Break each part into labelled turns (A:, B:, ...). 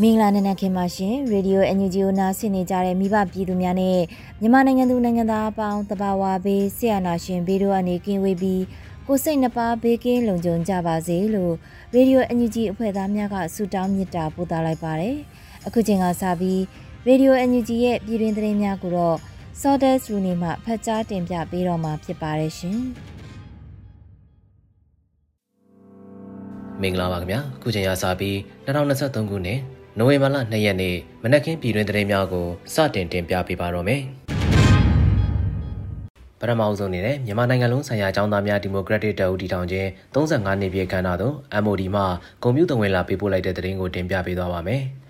A: မင်္ဂလာနံနက်ခင်းပါရှင်ရေဒီယို NUG ကိုနားဆင်နေကြတဲ့မိဘပြည်သူများနဲ့မြန်မာနိုင်ငံသူနိုင်ငံသားအပေါင်းတဘာဝဘေးဆရာနာရှင်ဘေးတို့အနေကင်းဝေးပြီးကိုစိတ်နှပါဘေးကင်းလုံခြုံကြပါစေလို့ရေဒီယို NUG အဖွဲ့သားများကဆုတောင်းမေတ္တာပို့သလိုက်ပါတယ်အခုချိန်ကစပြီးရေဒီယို NUG ရဲ့ပြည်တွင်သတင်းများကိုတော့ Sawdust Rooney မှဖတ်ကြားတင်ပြပေးတော့မှာဖြစ်ပါတယ်ရှင်။
B: မင်္ဂလာပါခင်ဗျာခုချိန်ရစပြီး2023ခုနှစ်နိုဝင်ဘာလ2ရက်နေ့မနက်ခင်းပြည်တွင်သတင်းများကိုစတင်တင်ပြပေးပါတော့မယ်ပထမအဆုံးအနေနဲ့မြန်မာနိုင်ငံလုံးဆိုင်ရာအကြောင်းသားများဒီမိုကရက်တစ်တပ်ဦးတည်ထောင်ခြင်း35နှစ်ပြည့်ခမ်းနားသို့ MOD မှဂုံပြူတဝင်လာပေးပို့လိုက်တဲ့သတင်းကိုတင်ပြပေးသွားပါမယ်။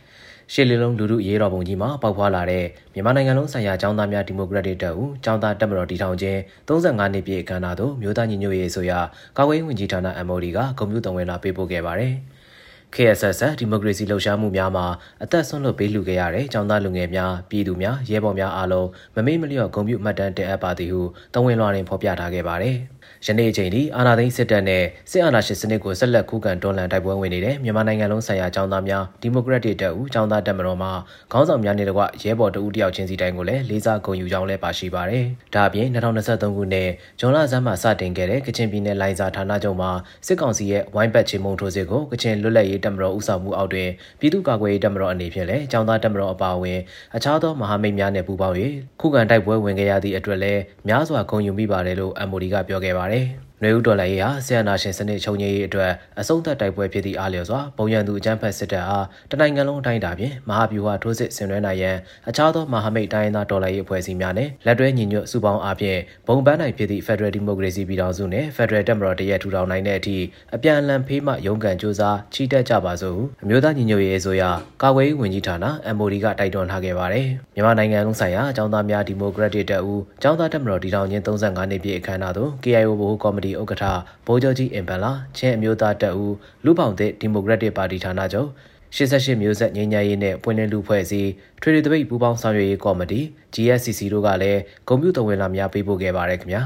B: ရှစ်လီလုံးလူထုရေးတော်ပုံကြီးမှာပေါက်ဖွားလာတဲ့မြန်မာနိုင်ငံလုံးဆိုင်ရာចောင်းသားများဒီမိုကရက်တစ်တပ်ဦးចောင်းသားတပ်မတော်တည်ထောင်ခြင်း35နှစ်ပြည့်အခမ်းအနားသို့မြို့သားညီညွတ်ရေးဆိုရကာကွယ်ရေးဝန်ကြီးဌာန MOD ကကွန်ပျူတာဝင်လာပေးပို့ခဲ့ပါတယ်။ KSS ဒီမိုကရေစီလှုပ်ရှားမှုများမှာအသက်ဆုံးလွတ်ပေးလှူခဲ့ရတဲ့ចောင်းသားလူငယ်များပြည်သူများရဲဘော်များအားလုံးမမေ့မလျော့ဂုဏ်ပြုမှတ်တမ်းတင်အပ်ပါသည်ဟုတဝန်လွှာတွင်ဖော်ပြထားခဲ့ပါတယ်။ ယနေ့အချိန်ထိအာဏာသိမ်းစစ်တပ်နဲ့စစ်အာဏာရှင်စနစ်ကိုဆက်လက်ခုခံတွန်းလှန်တိုက်ပွဲဝင်နေတဲ့မြန်မာနိုင်ငံလုံးဆိုင်ရာចောင်းသားများဒီမိုကရက်တစ်တပ်ဦးចောင်းသားတပ်မတော်မှခေါင်းဆောင်များနဲ့တကွရဲဘော်တဦးတယောက်ချင်းစီတိုင်းကိုလည်းလေးစားဂုဏ်ယူကြောင်းလည်းပါရှိပါတယ်။ဒါအပြင်2023ခုနှစ်ဇွန်လဆန်းမှာစတင်ခဲ့တဲ့ကချင်ပြည်နယ်လိုင်ဇာဌာနချုပ်မှာစစ်ကောင်စီရဲ့ဝိုင်းပတ်ချေမှုန်ထိုးစစ်ကိုကချင်လွတ်လပ်ရေးတပ်မတော်ဦးဆောင်မှုအောက်တွင်ပြည်သူ့ကာကွယ်ရေးတပ်မတော်အနေဖြင့်လည်းចောင်းသားတပ်မတော်အပါအဝင်အခြားသောမဟာမိတ်များနဲ့ပူးပေါင်း၍ခုခံတိုက်ပွဲဝင်ခဲ့ရသည့်အတွက်လည်းများစွာဂုဏ်ယူမိပါတယ်လို့ MOD ကပြောခဲ့ ပါတယ်။ နွေဦးတော်လှန်ရေးဟာဆီယနာရှင်စနစ်ချုပ်ငြိမ်းရေးအတွက်အဆုံးသတ်တိုက်ပွဲဖြစ်သည့်အားလျော်စွာပုံရန်သူအကြမ်းဖက်စစ်တပ်အားတနိုင်ငံလုံးအတိုင်းအတာဖြင့်မဟာဗျူဟာထိုးစစ်ဆင်နွှဲနိုင်ရန်အခြားသောမဟာမိတ်တိုင်းရင်းသားတော်လှန်ရေးအဖွဲ့အစည်းများနဲ့လက်တွဲညီညွတ်စုပေါင်းအားဖြင့်ဘုံပန်းနိုင်ဖြစ်သည့် Federal Democracy ပြည်ထောင်စုနှင့် Federal တပ်မတော်တရက်ထူထောင်နိုင်တဲ့အထိအပြန်အလှန်ဖေးမှရုန်းကန်ကြိုးစားချီတက်ကြပါစို့အမျိုးသားညီညွတ်ရေးအစိုးရကာကွယ်ရေးဝန်ကြီးဌာန MOD ကတိုက်တွန်းထားခဲ့ပါတယ်မြန်မာနိုင်ငံလုံးဆိုင်ရာအကြောင်းသားများဒီမိုကရက်တစ်တပ်ဦးအကြောင်းသားတပ်မတော်တည်ထောင်ခြင်း35နှစ်ပြည့်အခမ်းအနားသို့ KIO ဗဟိုကော်မတီဥက္ကဋ္ဌဗိုလ်ချုပ်ကြီးအင်ပန်လာချင်းအမျိုးသားတပ်ဦးလူပောင်သစ်ဒီမိုကရက်တစ်ပါတီဌာနချုပ်88မျိုးဆက်ငြိမ်းချမ်းရေးနဲ့ပွင့်လင်းလူဖွဲ့စည်းထွေထွေတပိတ်ပူးပေါင်းဆောင်ရွက်ရေးကော်မတီ GSCC တို့ကလည်းကွန်ပျူတာဝင်လာများပေးပို့ခဲ့ပါတယ်ခင်ဗျာ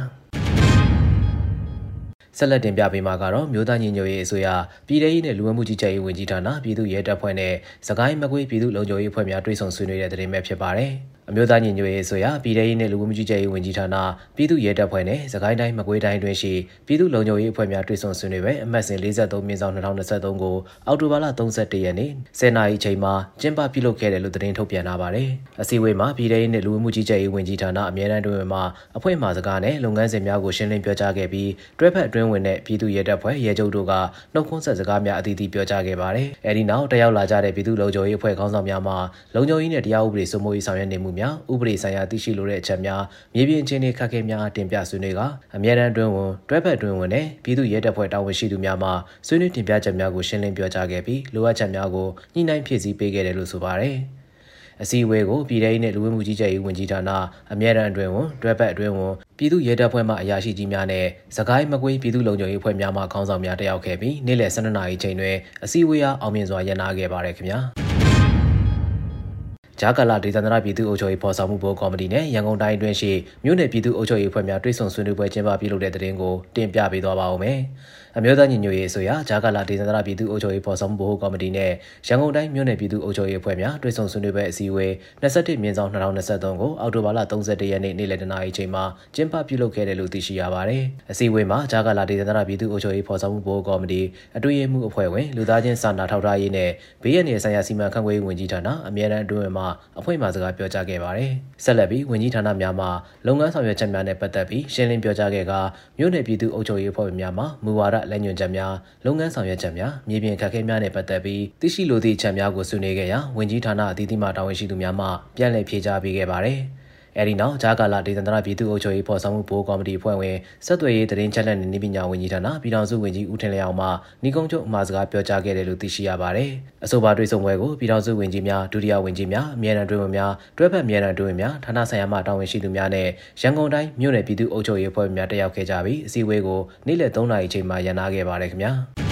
B: ဆက်လက်တင်ပြပေးမှာကတော့မြို့သားညီညွတ်ရေးအစိုးရပြည်ထရေးနဲ့လူဝင်မှုကြီးကြပ်ရေးဝန်ကြီးဌာနပြည်သူ့ရဲတပ်ဖွဲ့နဲ့စကိုင်းမကွေးပြည်သူ့လုံခြုံရေးအဖွဲ့များတွဲဆုံဆွေးနွေးတဲ့တဲ့တင်ပဲဖြစ်ပါတယ်။ အမျိုးသားညီညွတ်ရေးဆိုရာပြည်ထရေးနဲ့လူဝင်မှုကြီးကြပ်ရေးဝန်ကြီးဌာနပြည်သူ့ရဲတပ်ဖွဲ့နဲ့စကိုင်းတိုင်းမကွေးတိုင်းတွင်ရှိပြည်သူ့လုံခြုံရေးအဖွဲ့များတွေ့ဆုံဆွေးနွေးပွဲအမှတ်စဉ်43မြင်းဆောင်2023ကိုအောက်တိုဘာလ31ရက်နေ့10နာရီချိန်မှာကျင်းပပြုလုပ်ခဲ့တယ်လို့သတင်းထုတ်ပြန်ထားပါတယ်။အစည်းအဝေးမှာပြည်ထရေးနဲ့လူဝင်မှုကြီးကြပ်ရေးဝန်ကြီးဌာနအမြဲတမ်းတွင်မှအဖွဲ့မှစကားနဲ့လုပ်ငန်းစဉ်များကိုရှင်းလင်းပြောကြားခဲ့ပြီးတွဲဖက်အတွင်းဝင်တဲ့ပြည်သူ့ရဲတပ်ဖွဲ့ရဲချုပ်တို့ကနှုတ်ခွန်းဆက်စကားများအသီးသီးပြောကြားခဲ့ပါတယ်။အဲဒီနောက်တက်ရောက်လာကြတဲ့ပြည်သူ့လုံခြုံရေးအဖွဲ့ခေါင်းဆောင်များမှလုံခြုံရေးနဲ့တရားဥပဒေစိုးမိုးရေးဆောင်ရွက်နေမှုများဥပဒေဆိုင်ရာရာသိရှိလိုတဲ့အချက်များမြေပြင်အခြေအနေခက်ခဲများတင်ပြဆွေးနွေးကအမြဲတမ်းတွင်ဝင်တွဲဖက်တွင်ဝင်နဲ့ပြည်သူ့ရဲတပ်ဖွဲ့တာဝန်ရှိသူများမှဆွေးနွေးတင်ပြချက်များကိုရှင်းလင်းပြောကြားခဲ့ပြီးလိုအပ်ချက်များကိုညှိနှိုင်းဖြည့်ဆည်းပေးခဲ့တယ်လို့ဆိုပါတယ်အစည်းအဝေးကိုပြည်ထောင်နဲ့လူဝင်မှုကြီးကြပ်ရေးဝန်ကြီးဌာနအမြဲတမ်းအတွင်းဝန်တွဲဖက်အတွင်းဝန်ပြည်သူ့ရဲတပ်ဖွဲ့မှအရာရှိကြီးများနဲ့စကိုင်းမကွေးပြည်သူ့လုံခြုံရေးအဖွဲ့များမှခေါင်းဆောင်များတက်ရောက်ခဲ့ပြီးနေ့လယ်12နာရီချိန်တွင်အစည်းအဝေးအားအောင်မြင်စွာရန်နာခဲ့ပါတယ်ခင်ဗျာ။ ဂျာကာလာဒေသန္တရပြည်သူ့အုပ်ချုပ်ရေးဖော်ဆောင်မှုဘိုးကော်မတီနဲ့ရန်ကုန်တိုင်းအတွင်းရှိမြို့နယ်ပြည်သူ့အုပ်ချုပ်ရေးအဖွဲ့များတွဲဆုံဆွေးနွေးပွဲကျင်းပပြုလုပ်တဲ့တဲ့တင်ကိုတင်ပြပေးသွားပါဦးမယ်။အမျိုးသားညီညွတ်ရေးအစိုးရဂျာကာလာဒေသန္တရပြည်သူ့အုပ်ချုပ်ရေးဖော်ဆောင်မှုဗဟိုကော်မတီနဲ့ရန်ကုန်တိုင်းမြို့နယ်ပြည်သူ့အုပ်ချုပ်ရေးအဖွဲ့များတွဲဆုံဆွေးနွေးပွဲအစည်းအဝေး21မြင်းဆောင်2023ကိုအောက်တိုဘာလ31ရက်နေ့နေ့လယ်တနာရီချိန်မှာကျင်းပပြုလုပ်ခဲ့တယ်လို့သိရှိရပါတယ်။အစည်းအဝေးမှာဂျာကာလာဒေသန္တရပြည်သူ့အုပ်ချုပ်ရေးဖော်ဆောင်မှုဗဟိုကော်မတီအတွင်းရေးမှူးအဖွဲ့ဝင်လူသားချင်းစာနာထောက်ထားရေးနဲ့ဘေးရန်ရေးဆိုင်ရာစီမံခန့်ခွဲရေးဝန်ကြီးဌာနအမြဲတမ်းအတွင်းမှအဖွဲ့မှစကားပြောကြားခဲ့ပါတယ်။ဆက်လက်ပြီးဝန်ကြီးဌာနများမှလုပ်ငန်းဆောင်ရွက်ချက်များနဲ့ပတ်သက်ပြီးရှင်းလင်းပြောကြားခဲ့ကမြို့နယ်ပြည်သူ့အုပ်ချုပ်ရေးအဖွဲ့များမှမူဝါဒလက်ညွှန်ချက်များလုပ်ငန်းဆောင်ရွက်ချက်များမြေပြင်ခက်ခဲများနဲ့ပတ်သက်ပြီးသိရှိလိုသည့်အချက်များကိုဆွေးနွေးခဲ့ရာဝန်ကြီးဌာနအသီးသီးမှတာဝန်ရှိသူများမှပြန်လည်ဖြေကြားပေးခဲ့ပါတယ်။ အဲဒီနောက်ဂျာကာလာဒေသန္တရပြည်သူ့အုပ်ချုပ်ရေးဖော်ဆောင်မှုဘိုးကော်မတီအဖွဲ့ဝင်ဆက်သွယ်ရေးတရင်ချက်လက်နေနည်းပညာဝန်ကြီးဌာနပြည်ထောင်စုဝန်ကြီးဦးထင်လျောင်မှညီကုန်းချုပ်အမှာစကားပြောကြားခဲ့တယ်လို့သိရှိရပါတယ်။အဆိုပါတွေ့ဆုံပွဲကိုပြည်ထောင်စုဝန်ကြီးများဒုတိယဝန်ကြီးများအမြဲတမ်းတွဲဝင်များတွဲဖက်အမြဲတမ်းတွဲဝင်များဌာနဆိုင်ရာမှတာဝန်ရှိသူများနဲ့ရန်ကုန်တိုင်းမြို့နယ်ပြည်သူ့အုပ်ချုပ်ရေးအဖွဲ့များတက်ရောက်ခဲ့ကြပြီးအစည်းအဝေးကိုနေ့လယ်3နာရီချိန်မှာရန်နာခဲ့ပါတယ်ခင်ဗျာ။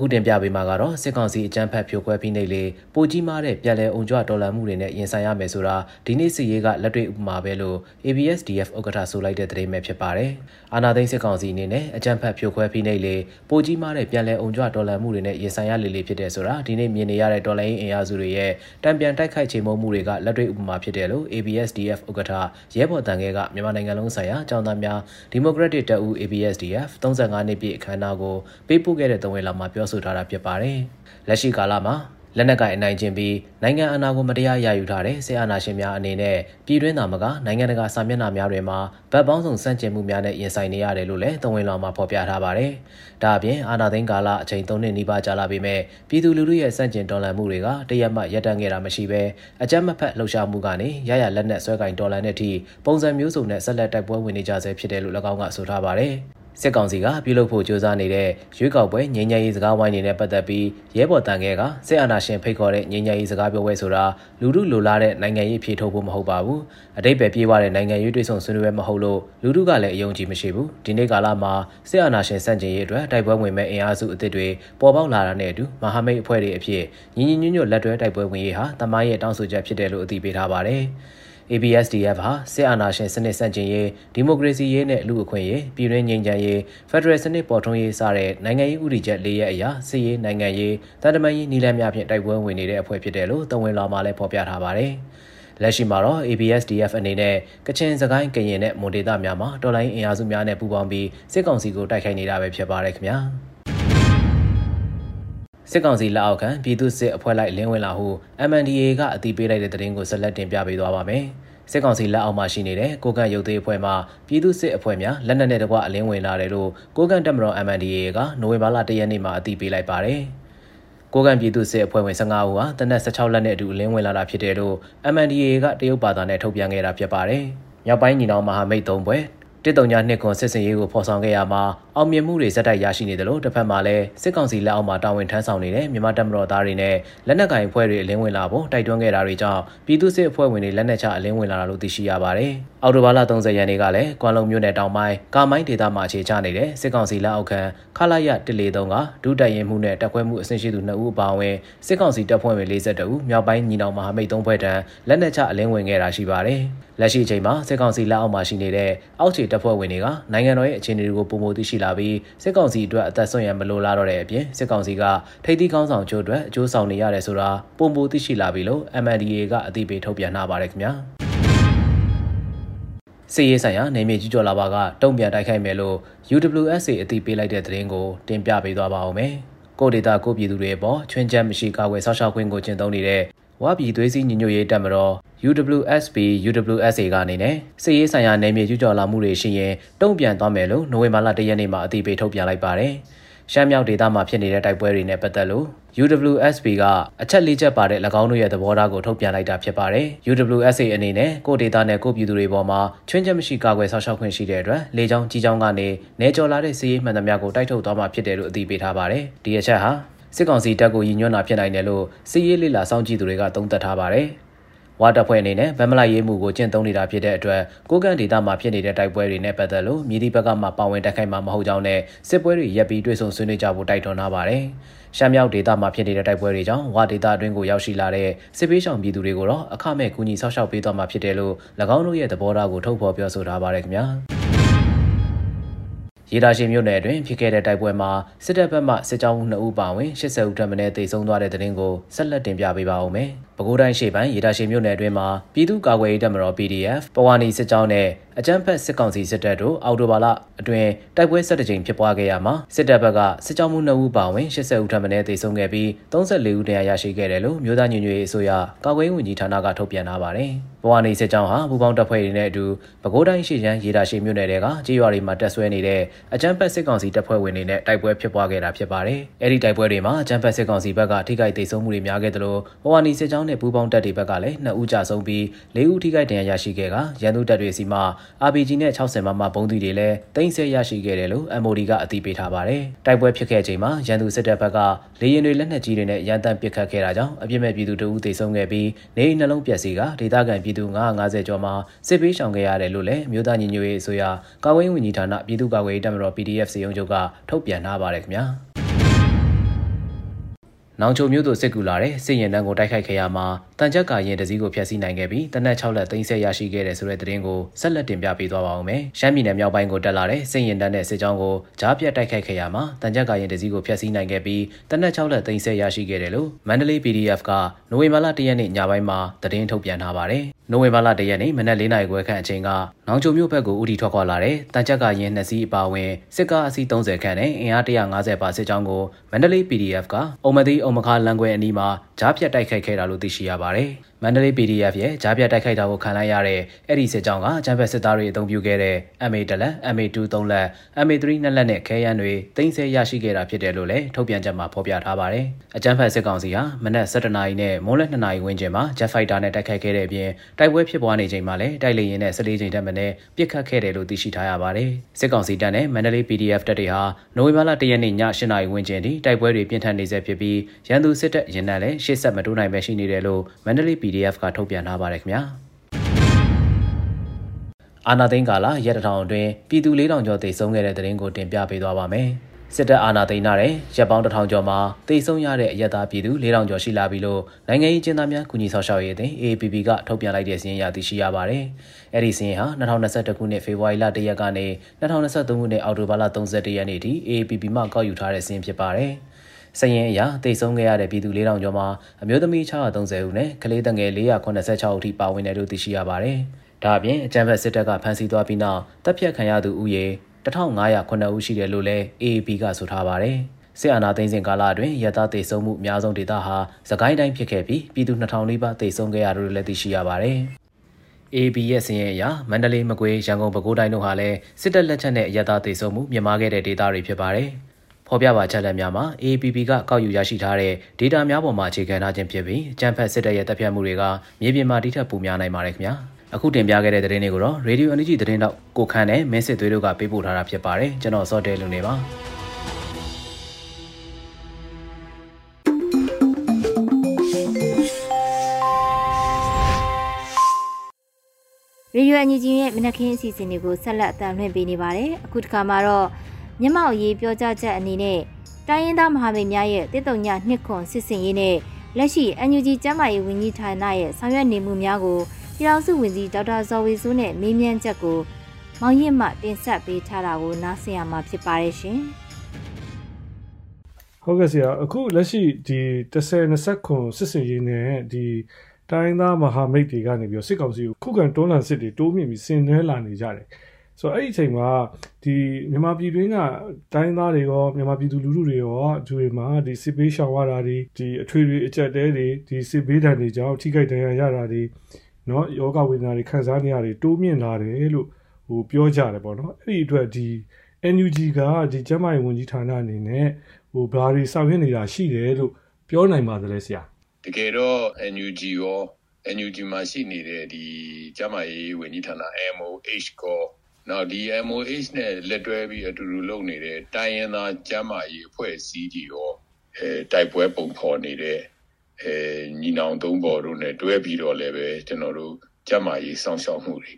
B: အခုတင်ပြပေးမှာကတော့စစ်ကောင်စီအကြမ်းဖက်ဖြိုခွဲပြီးနေလေပိုကြီးမားတဲ့ပြည်လဲအုံကြွတော်လှန်မှုတွေနဲ့ရင်ဆိုင်ရမယ်ဆိုတာဒီနေ့စီရေးကလက်တွေ့ဥပမာပဲလို့ ABSDF ဥက္ကဋ္ဌဆိုလိုက်တဲ့သတင်းပဲဖြစ်ပါတယ်။အာနာသိန်းစစ်ကောင်စီအနေနဲ့အကြမ်းဖက်ဖြိုခွဲပြီးနေလေပိုကြီးမားတဲ့ပြည်လဲအုံကြွတော်လှန်မှုတွေနဲ့ရင်ဆိုင်ရလေလေဖြစ်တဲ့ဆိုတာဒီနေ့မြင်နေရတဲ့တော်လှန်ရေးအင်အားစုတွေရဲ့တံပြန်တိုက်ခိုက်ချိန်မုံမှုတွေကလက်တွေ့ဥပမာဖြစ်တယ်လို့ ABSDF ဥက္ကဋ္ဌရဲဘော်တန်ခဲကမြန်မာနိုင်ငံလုံးဆိုင်ရာအကြောင်းသားများဒီမိုကရက်တစ်တပ်ဦး ABSDF 35နှစ်ပြည့်အခမ်းအနားကိုပေးပို့ခဲ့တဲ့သုံးဝက်လောက်မှာပြောဆိုထားတာဖြစ်ပါတယ်။လက်ရှိကာလမှာလက်နက်ကိုင်အနိုင်ကျင့်ပြီးနိုင်ငံအာဏာကိုမတရားရယူထားတဲ့စစ်အာဏာရှင်များအနေနဲ့ပြည်တွင်းသားမကနိုင်ငံတကာစာမျက်နှာများတွေမှာဗတ်ပေါင်းစုံစန့်ကျင်မှုများနဲ့ရင်ဆိုင်နေရတယ်လို့လည်းသဝင်လောင်မှာဖော်ပြထားပါတယ်။ဒါအပြင်အာဏာသိမ်းကာလအချိန်၃နှစ်နီးပါးကြာလာပေမဲ့ပြည်သူလူထုရဲ့စန့်ကျင်တော်လှန်မှုတွေကတရက်မှရပ်တန့်ခဲ့တာမရှိဘဲအကြမ်းမဖက်လှုပ်ရှားမှုကနေရရလက်နက်ဆွဲကင်တော်လှန်တဲ့အထိပုံစံမျိုးစုံနဲ့ဆက်လက်တိုက်ပွဲဝင်နေကြဆဲဖြစ်တယ်လို့၎င်းကဆိုထားပါတယ်။ စစ်ကောင်စီကပြုလုပ်ဖို့ကြိုးစားနေတဲ့ရွေးကောက်ပွဲငြိမ်းချမ်းရေးစကားဝိုင်းနေနဲ့ပတ်သက်ပြီးရဲဘော်တန်ခဲကစစ်အာဏာရှင်ဖိတ်ခေါ်တဲ့ငြိမ်းချမ်းရေးစကားပြောပွဲဆိုတာလူမှုလိုလားတဲ့နိုင်ငံရေးဖြေထုတ်ဖို့မဟုတ်ပါဘူးအတိတ်ပဲပြေးသွားတဲ့နိုင်ငံရေးတွေ့ဆုံဆွေးနွေးပွဲမဟုတ်လို့လူမှုကလည်းအယုံကြည်မရှိဘူးဒီနေ့ကာလမှာစစ်အာဏာရှင်စန့်ကျင်ရေးအတွက်တိုက်ပွဲဝင်မဲ့အင်အားစုအသစ်တွေပေါ်ပေါက်လာတာနဲ့အတူမဟာမိတ်အဖွဲ့တွေအဖြစ်ညီညီညွတ်ညွတ်လက်တွဲတိုက်ပွဲဝင်ရေးဟာတမိုင်းရဲ့တောင်းဆိုချက်ဖြစ်တယ်လို့အသိပေးထားပါတယ်။ ABSDF ဟာစစ်အာဏာရှင်စနစ်ဆန့်ကျင်ရေးဒီမိုကရေစီရေးနဲ့လူ့အခွင့်အရေးပြည်တွင်းငြိမ်းချမ်းရေးဖက်ဒရယ်စနစ်ပေါ်ထွန်းရေးစတဲ့နိုင်ငံရေးဥပဒေချက်၄ရပ်အရာစစ်ရေးနိုင်ငံရေးတန်တမာရေးနည်းလမ်းများဖြင့်တိုက်ပွဲဝင်နေတဲ့အဖွဲ့ဖြစ်တယ်လို့တဝန်လာမှလည်းဖော်ပြထားပါတယ်။လက်ရှိမှာတော့ ABSDF အနေနဲ့ကချင်စကိုင်းကရင်နဲ့မွန်ဒေသများမှာတော်လိုင်းအင်အားစုများနဲ့ပူးပေါင်းပြီးစစ်ကောင်စီကိုတိုက်ခိုက်နေတာပဲဖြစ်ပါတယ်ခင်ဗျာ စစ်ကောင်စီလက်အောက်ခံပြည်သူ့စစ်အဖွဲ့လိုက်လင်းဝင်လာဟု MNDAA ကအတည်ပြုလိုက်တဲ့သတင်းကိုဆက်လက်တင်ပြပေးသွားပါမယ်။စစ်ကောင်စီလက်အောက်မှာရှိနေတဲ့ကိုကန့်ရုပ်သေးအဖွဲ့မှပြည်သူ့စစ်အဖွဲ့များလက်နက်နဲ့တကွအလင်းဝင်လာတယ်လို့ကိုကန့်တပ်မတော် MNDAA ကနိုဝင်ဘာလ၁ရက်နေ့မှာအတည်ပြုလိုက်ပါတယ်။ကိုကန့်ပြည်သူ့စစ်အဖွဲ့ဝင်15ဦးဟာတနက်16လက်နဲ့အတူအလင်းဝင်လာတာဖြစ်တယ်လို့ MNDAA ကတရုတ်ဘာသာနဲ့ထုတ်ပြန်ခဲ့တာဖြစ်ပါတယ်။မြောက်ပိုင်းညီနောင်မဟာမိတ်၃ဘွဲ့ တစ်တုံညာနှစ်ခွန်စစ်စင်ရေးကိုဖော်ဆောင်ခဲ့ရမှာအောင်မြင်မှုတွေဇက်တိုက်ရရှိနေတယ်လို့တစ်ဖက်မှာလည်းစစ်ကောင်စီလက်အောက်မှာတာဝန်ထမ်းဆောင်နေတဲ့မြန်မာတပ်မတော်သားတွေနဲ့လက်နက်ကိုင်အဖွဲ့တွေအလင်းဝင်လာဖို့တိုက်တွန်းခဲ့တာတွေကြောင့်ပြည်သူ့စစ်အဖွဲ့ဝင်တွေလက်နက်ချအလင်းဝင်လာတာလို့သိရှိရပါတယ်။ အော်တိုဘာလ30ရက်နေ့ကလည်းကွမ်လုံမြို့နယ်တောင်ပိုင်းကာမိုင်းဒေသမှာအခြေချနေတဲ့စစ်ကောင်စီလက်အောက်ခံခလာရ143ကဒုတိုက်ရင်မှုနဲ့တပ်ခွဲမှုအဆင့်ရှိသူ2ဦးအပါအဝင်စစ်ကောင်စီတပ်ဖွဲ့ဝင်42ဦးမြောက်ပိုင်းညီနောင်မဟာမိတ်3ဖွဲ့တန်းလက်နက်ချအလင်းဝင်ခဲ့တာရှိပါတယ်။လက်ရှိအချိန်မှာစစ်ကောင်စီလက်အောက်မှာရှိနေတဲ့အောက်ခြေတပ်ဖွဲ့ဝင်တွေကနိုင်ငံတော်ရဲ့အခြေအနေတွေကိုပုံမသိရှိလာပြီးစစ်ကောင်စီအတွက်အသက်ဆုံးရမလိုလားတော့တဲ့အပြင်စစ်ကောင်စီကထိပ်သီးကောင်းဆောင်ချို့အတွက်အကျိုးဆောင်နေရတယ်ဆိုတာပုံမသိရှိလာပြီလို့ MNDAA ကအသိပေးထုတ်ပြန်ထားပါတယ်ခင်ဗျာ စီရေးဆိုင်ရာနေမြေကြီးကျော်လာပါကတုံ့ပြန်တိုက်ခိုက်မယ်လို့ UWSA အသိပေးလိုက်တဲ့သတင်းကိုတင်ပြပေးသွားပါဦးမယ်။ကိုဒေတာကိုပြည်သူတွေအပေါ်ချွင်းချက်မရှိကာကွယ်ဆောက်ရှောက်ခွင့်ကိုကျင့်သုံးနေတဲ့ဝါပြည်သွေးစည်းညီညွတ်ရေးတပ်မတော် UWSP UWSA ကနေနဲ့စစ်ရေးဆိုင်ရာနယ်မြေကျူးကျော်လာမှုတွေရှိရင်တုံ့ပြန်သွားမယ်လို့နိုဝင်ဘာလ၁ရက်နေ့မှာအသိပေးထုတ်ပြန်လိုက်ပါတယ်။ ရှမ်းမြောက်ဒေသမှာဖြစ်နေတဲ့တိုက်ပွဲတွေနဲ့ပတ်သက်လို့ UWSP ကအချက်လေးချက်ပါတဲ့၎င်းတို့ရဲ့သဘောထားကိုထုတ်ပြန်လိုက်တာဖြစ်ပါတယ်။ UWSA အနေနဲ့ကိုဒေတာနဲ့ကိုပြည်သူတွေပေါ်မှာချွင်းချက်မရှိကာကွယ်ဆောက်ရှောက်ခွင့်ရှိတဲ့အတွက်လေကြောင်းကြီးကြောင်းကနေနေကျော်လာတဲ့စီးရေးမှန်သမျှကိုတိုက်ထုတ်သွားမှာဖြစ်တယ်လို့အသိပေးထားပါတယ်။ဒီအချက်ဟာစစ်ကောင်စီတပ်ကိုရည်ညွှန်းတာဖြစ်နိုင်တယ်လို့စစ်ရေးလေးလာစောင့်ကြည့်သူတွေကသုံးသပ်ထားပါတယ်။ ဝါတပ်ဖွဲ့အနေနဲ့ဗမလိုက်ရေးမှုကိုကျင့်သုံးနေတာဖြစ်တဲ့အတွက်ကိုကန့်ဒေသမှာဖြစ်နေတဲ့တိုက်ပွဲတွေနဲ့ပတ်သက်လို့မြည်သည့်ဘက်ကမှပါဝင်တိုက်ခိုက်မှာမဟုတ်ကြောင်းနဲ့စစ်ပွဲတွေရပ်ပြီးတွေ့ဆုံဆွေးနွေးကြဖို့တိုက်တွန်းထားပါတယ်။ရှမ်းမြောက်ဒေသမှာဖြစ်နေတဲ့တိုက်ပွဲတွေကြောင့်ဝါဒေသအတွင်းကိုရောက်ရှိလာတဲ့စစ်ပေးဆောင်ပြည်သူတွေကိုတော့အခမဲ့ကူညီဆောက်ရှောက်ပေးသွားမှာဖြစ်တယ်လို့၎င်းတို့ရဲ့သဘောထားကိုထုတ်ဖော်ပြောဆိုထားပါတယ်ခင်ဗျာ။ရေတာရှိမြို့နယ်အတွင်းဖြစ်ခဲ့တဲ့တိုက်ပွဲမှာစစ်တပ်ဘက်မှစစ်ကြောင်း2ဦးပါဝင်80ဦးထပ်မံတေဆုံးသွားတဲ့တဲ့တင်ကိုဆက်လက်တင်ပြပေးပါဦးမယ်။ ပဲခူးတိုင်းရှေ့ပိုင်းရေတာရှိမြို့နယ်အတွင်းမှာပြည်သူ့ကာကွယ်ရေးတပ်မတော် PDF ပဝါနီစစ်ကြောင်းနဲ့အကြမ်းဖက်စစ်ကောင်စီစစ်တပ်တို့အော်တိုဘာလအတွင်းတိုက်ပွဲ၁၁ကြိမ်ဖြစ်ပွားခဲ့ရမှာစစ်တပ်ဘက်ကစစ်ကြောင်းမှု2ဦးပါဝင်80ဦးထပ်မံတေဆုံးခဲ့ပြီး34ဦးတရားရရှိခဲ့တယ်လို့မြို့သားညညရေးအစိုးရကာကွယ်ရေးဝန်ကြီးဌာနကထုတ်ပြန်ထားပါတယ်။ပဝါနီစစ်ကြောင်းဟာဘူပေါင်းတပ်ဖွဲ့တွေနဲ့အတူပဲခူးတိုင်းရှေ့ချမ်းရေတာရှိမြို့နယ်တွေကကြေးရွာတွေမှာတက်ဆွဲနေတဲ့အကြမ်းဖက်စစ်ကောင်စီတပ်ဖွဲ့ဝင်တွေနဲ့တိုက်ပွဲဖြစ်ပွားခဲ့တာဖြစ်ပါတယ်။အဲဒီတိုက်ပွဲတွေမှာအကြမ်းဖက်စစ်ကောင်စီဘက်ကထိခိုက်ဒေဆုံးမှုတွေများခဲ့သလိုပဝါနီစစ်ကြောင်းနဲ့ပူးပေါင်းတပ်တွေဘက်ကလည်း2ဦးကြာဆုံးပြီး4ဦးထိခိုက်ဒဏ်ရာရရှိခဲ့ကရန်သူတပ်တွေစီမှ RPG နဲ့60မမပုံးသီးတွေလည်းတင်ဆက်ရရှိခဲ့တယ်လို့ MOD ကအသိပေးထားပါတယ်။တိုက်ပွဲဖြစ်ခဲ့ချိန်မှာရန်သူစစ်တပ်ဘက်ကလေရင်တွေလက်နက်ကြီးတွေနဲ့ရန်တမ်းပစ်ခတ်ခဲ့တာကြောင့်အပြစ်မဲ့ပြည်သူတို့ဦးသေဆုံးခဲ့ပြီးနေအိမ်နှလုံးပျက်စီးကဒေသခံပြည်သူ950ကျော်မှစစ်ပေးရှောင်ခဲ့ရတယ်လို့လည်းမြို့သားညီညွတ်ရေးအစိုးရကာကွယ်ရေးဝန်ကြီးဌာနပြည်သူ့ကာကွယ်ရေးတပ်မတော် PDF စီယုံချုပ်ကထုတ်ပြန်ထားပါတယ်ခင်ဗျာ။ နောင်ချုံမြို့သို့စစ်ကူလာတဲ့စစ်ရင်တန်းကိုတိုက်ခိုက်ခဲ့ရမှာတန်ကြပ်ကာရင်တစည်းကိုဖျက်ဆီးနိုင်ခဲ့ပြီးတနက်6လက်သိမ်းဆဲရရှိခဲ့တဲ့ဆိုတဲ့သတင်းကိုဆက်လက်တင်ပြပေးသွားပါဦးမယ်။ရှမ်းပြည်နယ်မြောက်ပိုင်းကိုတက်လာတဲ့စစ်ရင်တန်းတဲ့စစ်ကြောင်းကိုကြားပြတ်တိုက်ခိုက်ခဲ့ရမှာတန်ကြပ်ကာရင်တစည်းကိုဖျက်ဆီးနိုင်ခဲ့ပြီးတနက်6လက်သိမ်းဆဲရရှိခဲ့တယ်လို့မန္တလေး PDF ကနိုဝင်ဘာလ1ရက်နေ့ညပိုင်းမှာသတင်းထုတ်ပြန်ထားပါတယ်။နိုဝင်ဘာလ1ရက်နေ့မနက်၄နာရီခွဲခန့်အချိန်က နောင်ချုံမြို့ဘက်ကိုဦးတည်ထွက်ခွာလာတဲ့တန်ကြပ်ကာရင်နှစ်စီးအပါအဝင်စစ်ကားအစီး30ခန့်နဲ့အင်အား150ပါစစ်ကြောင်းကိုမန္တလေး PDF ကအုံမသိအုံမခါလန်ခွဲအနီးမှာကြားဖြတ်တိုက်ခိုက်ခဲ့တာလို့သိရှိရပါတယ်။ မန္တလေး PDF ရဲ့ကြားပြတိုက်ခိုက်တာကိုခံလိုက်ရတဲ့အဲ့ဒီစစ်ကြောင်းကကျန်းဖက်စစ်သားတွေအသုံးပြုခဲ့တဲ့ MA တလက် MA2 3လက် MA3 2လက်နဲ့ခဲယမ်းတွေတင်ဆက်ရရှိခဲ့တာဖြစ်တယ်လို့လည်းထုတ်ပြန်ချက်မှာဖော်ပြထားပါတယ်။အကျန်းဖက်စစ်ကောင်စီဟာမနက်7:00နာရီနဲ့မိုးလယ်2:00နာရီဝန်းကျင်မှာ Jet Fighter နဲ့တိုက်ခိုက်ခဲ့တဲ့အပြင်တိုက်ပွဲဖြစ်ပွားနေချိန်မှာလည်းတိုက်လေယာဉ်နဲ့14ချိန်တက်မနဲ့ပစ်ခတ်ခဲ့တယ်လို့သိရှိထားရပါတယ်။စစ်ကောင်စီတပ်နဲ့မန္တလေး PDF တပ်တွေဟာနိုဝင်ဘာလ1ရက်နေ့ည8:00နာရီဝန်းကျင်ထိတိုက်ပွဲတွေပြင်းထန်နေဆဲဖြစ်ပြီးရန်သူစစ်တပ်ရင်နံလည်းရှေ့ဆက်မတိုးနိုင်ပဲရှိနေတယ်လို့မန္တလေး PDF ကထုတ်ပြန်ထားပါတယ်ခင်ဗျာအာနာသိန်းကာလရက်တထောင်အတွင်းပြည်သူ၄000ကျော်တိတ်ဆုံးခဲ့တဲ့တဲ့ရင်ကိုတင်ပြပေးသွားပါမယ်စစ်တပ်အာဏာသိမ်းထားတဲ့ရပ်ပေါင်းတစ်ထောင်ကျော်မှာတိတ်ဆုံးရတဲ့အရက်သားပြည်သူ၄000ကျော်ရှိလာပြီလို့နိုင်ငံရေးကျင်းသားများကုညီဆောက်ရှောက်ရေးအသင်း AAPP ကထုတ်ပြန်လိုက်တဲ့စီးရင်ရသိရှိရပါတယ်။အဲ့ဒီစီးရင်ဟာ2021ခုနှစ်ဖေဖော်ဝါရီလ1ရက်ကနေ2023ခုနှစ်အောက်တိုဘာလ31ရက်နေ့ထိ AAPP မှကောက်ယူထားတဲ့စီးရင်ဖြစ်ပါတယ်။ စရင်အရာတိတ်ဆုံးခဲ့ရတဲ့ပြည်သူ၄000ကျော်မှာအမျိုးသမီး630ဦးနဲ့ကလေးငယ်486ဦးထိပါဝင်တယ်လို့သိရှိရပါတယ်။ဒါအပြင်အကြံဖက်စစ်တပ်ကဖမ်းဆီးသွားပြီးနောက်တပ်ဖြတ်ခံရသူဦးရေ1509ဦးရှိတယ်လို့လည်း AAP ကဆိုထားပါတယ်။စစ်အာဏာသိမ်းစဉ်ကာလအတွင်းရတသေဆုံးမှုအများဆုံးဒေသဟာသခိုင်းတိုင်းဖြစ်ခဲ့ပြီးပြည်သူ2000နီးပါးသေဆုံးခဲ့ရတယ်လို့လည်းသိရှိရပါတယ်။ AB ရဲ့စည်ရင်အရမန္တလေးမကွေးရန်ကုန်ပဲခူးတိုင်းတို့ဟာလည်းစစ်တပ်လက်ချက်နဲ့ရတသေဆုံးမှုမြင့်မားခဲ့တဲ့ဒေသတွေဖြစ်ပါတယ်။ ဖော်ပြပါချက်လက်များမှာ AAPP ကကောက်ယူရရှိထားတဲ့ data များပေါ်မှာအခြေခံထားခြင်းဖြစ်ပြီးအကြံဖက်စစ်တပ်ရဲ့တပ်ဖြတ်မှုတွေကမြေပြင်မှာတိထက်ပိုများနိုင်ပါတယ်ခင်ဗျာအခုတင်ပြခဲ့တဲ့သတင်းတွေကိုတော့ Radio Energy သတင်းတော့ကိုခန့်နဲ့မင်းစစ်သွေးတို့ကပေးပို့ထားတာဖြစ်ပါတယ်ကျွန်တော်စောတဲလူနေပါ
A: ရေဒီယိုအန်ဂျီဂျီရဲ့မနက်ခင်းအစီအစဉ်တွေကိုဆက်လက်အသံလွှင့်ပေးနေပါတယ်အခုတစ်ခါမှာတော့ မျက်မှောက်ရေးပြောကြားချက်အနေနဲ့တိုင်းရင်းသားမဟာမိတ်များရဲ့တည်တုံညနှစ်ခွန်စစ်စင်ရေးနဲ့လက်ရှိ NUG ကျန်းမာရေးဝန်ကြီးဌာနရဲ့ဆောင်ရွက်နေမှုများကိုပြည်ထောင်စုဝန်ကြီးဒေါက်တာဇော်ဝေစိုးနဲ့မေးမြန်းချက်ကိုမောင်ရင့်မှတင်ဆက်ပေးထားတာကိုနားဆင်ရမှာဖြစ်ပါတယ်ရှင်။
C: ဟုတ်ကဲ့ဆရာအခုလက်ရှိဒီ30 20ခွန်စစ်စင်ရေးနဲ့ဒီတိုင်းသားမဟာမိတ်တွေကနေပြီးစစ်ကောင်စီကိုခုခံတွန်းလှန်စစ်တွေတိုးမြင့်ပြီးဆင်နွှဲလာနေကြတယ်။ ဆိုတော့အဲ့ဒီအချိန်မှာဒီမြန်မာပြည်တွင်းကတိုင်းသားတွေရောမြန်မာပြည်သူလူထုတွေရောဂျူတွေမှာဒီစစ်ဘေးရှောင်ရတာတွေဒီအထွေထွေအကြက်တဲတွေဒီစစ်ဘေးဒဏ်တွေကြောင့်ထိခိုက်ဒဏ်ရာရတာတွေเนาะယောဂဝေဒနာတွေခံစားနေရတယ်တိုးမြင့်လာတယ်လို့ဟိုပြောကြတယ်ပေါ့နော်အဲ့ဒီအတွက်ဒီ NUG ကဒီကျန်းမာရေးဝန်ကြီးဌာနအနေနဲ့ဟိုဘာတွေဆောင်ရွက်နေတာရှိတယ်လို့ပြောနိုင်ပါသလဲဆရာ
D: တကယ်တော့ NUG ရော NUG မှာရှိနေတဲ့ဒီကျန်းမာရေးဝန်ကြီးဌာန MOH ကော နောက်ဒီ MOH နဲ့လက်တွဲပြီးအတူတူလုပ်နေတဲ့တိုင်းရင်းသားကျမ်းမာရေးအဖွဲ့အစည်းကြီးရောအဲတိုက်ပွဲပုံဖော်နေတဲ့အဲညီနောင်သုံးပေါ်တို့နဲ့တွဲပြီးတော့လည်းပဲကျွန်တော်တို့ကျမ်းမာရေးစောင့်ရှောက်မှုတွေ